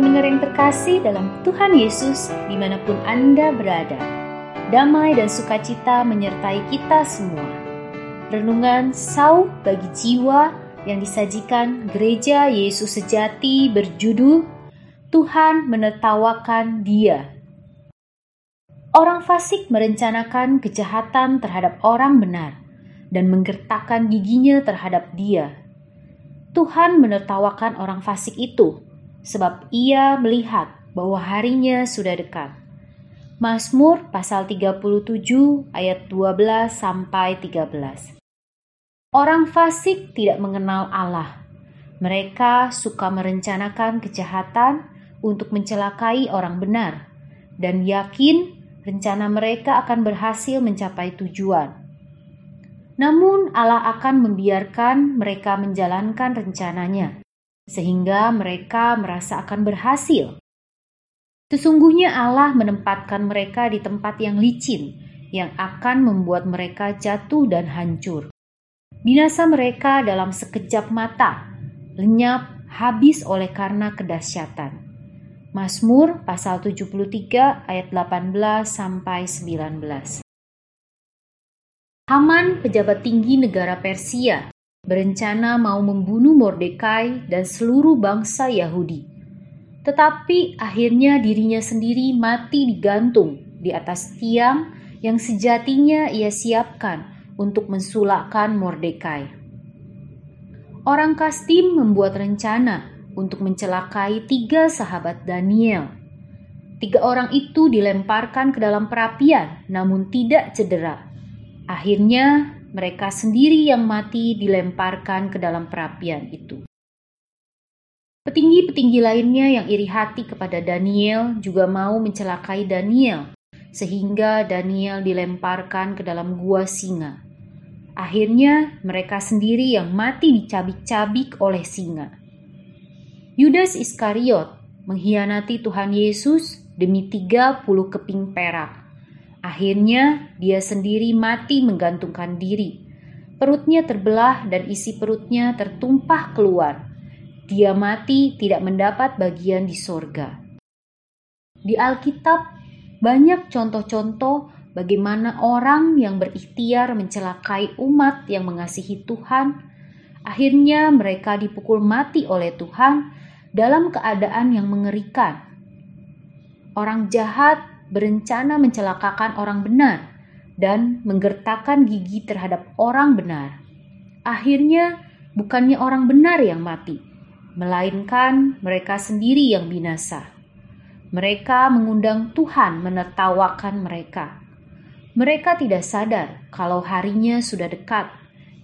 pendengar yang terkasih dalam Tuhan Yesus di mana pun Anda berada. Damai dan sukacita menyertai kita semua. Renungan sau bagi jiwa yang disajikan gereja Yesus sejati berjudul Tuhan menertawakan dia. Orang fasik merencanakan kejahatan terhadap orang benar dan menggertakkan giginya terhadap dia. Tuhan menertawakan orang fasik itu sebab ia melihat bahwa harinya sudah dekat. Mazmur pasal 37 ayat 12 sampai 13. Orang fasik tidak mengenal Allah. Mereka suka merencanakan kejahatan untuk mencelakai orang benar dan yakin rencana mereka akan berhasil mencapai tujuan. Namun Allah akan membiarkan mereka menjalankan rencananya sehingga mereka merasa akan berhasil. Sesungguhnya Allah menempatkan mereka di tempat yang licin, yang akan membuat mereka jatuh dan hancur. Binasa mereka dalam sekejap mata, lenyap habis oleh karena kedahsyatan. Mazmur pasal 73 ayat 18 sampai 19. Haman pejabat tinggi negara Persia berencana mau membunuh Mordekai dan seluruh bangsa Yahudi. Tetapi akhirnya dirinya sendiri mati digantung di atas tiang yang sejatinya ia siapkan untuk mensulakkan Mordekai. Orang Kastim membuat rencana untuk mencelakai tiga sahabat Daniel. Tiga orang itu dilemparkan ke dalam perapian, namun tidak cedera. Akhirnya, mereka sendiri yang mati dilemparkan ke dalam perapian itu. Petinggi-petinggi lainnya yang iri hati kepada Daniel juga mau mencelakai Daniel, sehingga Daniel dilemparkan ke dalam gua singa. Akhirnya, mereka sendiri yang mati dicabik-cabik oleh singa. Yudas Iskariot mengkhianati Tuhan Yesus demi 30 keping perak Akhirnya dia sendiri mati menggantungkan diri. Perutnya terbelah dan isi perutnya tertumpah keluar. Dia mati tidak mendapat bagian di sorga. Di Alkitab banyak contoh-contoh bagaimana orang yang berikhtiar mencelakai umat yang mengasihi Tuhan, akhirnya mereka dipukul mati oleh Tuhan dalam keadaan yang mengerikan. Orang jahat berencana mencelakakan orang benar dan menggertakkan gigi terhadap orang benar. Akhirnya, bukannya orang benar yang mati, melainkan mereka sendiri yang binasa. Mereka mengundang Tuhan menertawakan mereka. Mereka tidak sadar kalau harinya sudah dekat,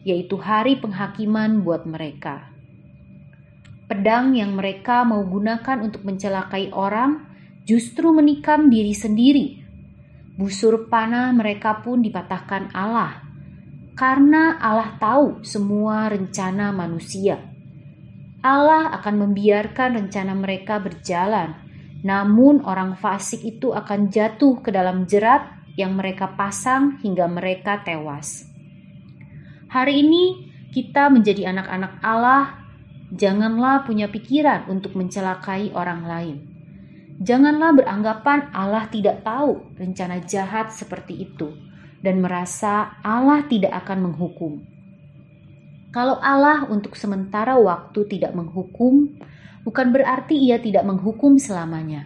yaitu hari penghakiman buat mereka. Pedang yang mereka mau gunakan untuk mencelakai orang justru menikam diri sendiri. Busur panah mereka pun dipatahkan Allah, karena Allah tahu semua rencana manusia. Allah akan membiarkan rencana mereka berjalan, namun orang fasik itu akan jatuh ke dalam jerat yang mereka pasang hingga mereka tewas. Hari ini kita menjadi anak-anak Allah, janganlah punya pikiran untuk mencelakai orang lain Janganlah beranggapan Allah tidak tahu rencana jahat seperti itu dan merasa Allah tidak akan menghukum. Kalau Allah untuk sementara waktu tidak menghukum, bukan berarti Ia tidak menghukum selamanya,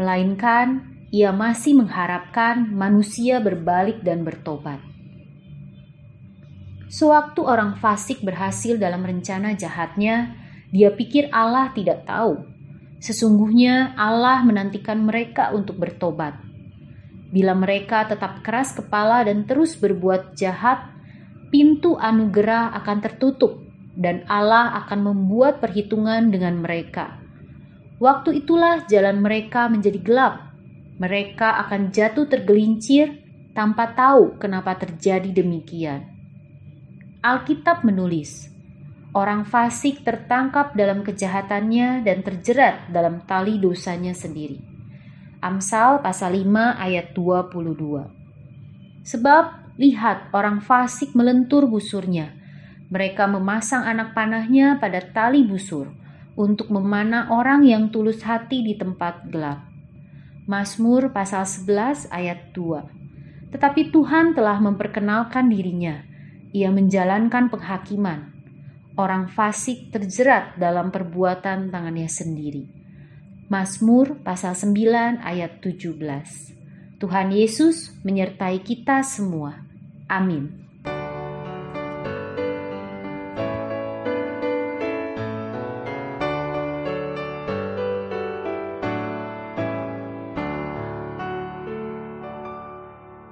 melainkan Ia masih mengharapkan manusia berbalik dan bertobat. Sewaktu orang fasik berhasil dalam rencana jahatnya, dia pikir Allah tidak tahu Sesungguhnya Allah menantikan mereka untuk bertobat. Bila mereka tetap keras kepala dan terus berbuat jahat, pintu anugerah akan tertutup dan Allah akan membuat perhitungan dengan mereka. Waktu itulah jalan mereka menjadi gelap. Mereka akan jatuh tergelincir tanpa tahu kenapa terjadi demikian. Alkitab menulis, orang fasik tertangkap dalam kejahatannya dan terjerat dalam tali dosanya sendiri. Amsal pasal 5 ayat 22. Sebab lihat orang fasik melentur busurnya. Mereka memasang anak panahnya pada tali busur. untuk memanah orang yang tulus hati di tempat gelap. Mazmur pasal 11 ayat 2. Tetapi Tuhan telah memperkenalkan dirinya. Ia menjalankan penghakiman. Orang fasik terjerat dalam perbuatan tangannya sendiri. Mazmur pasal 9 ayat 17. Tuhan Yesus menyertai kita semua. Amin.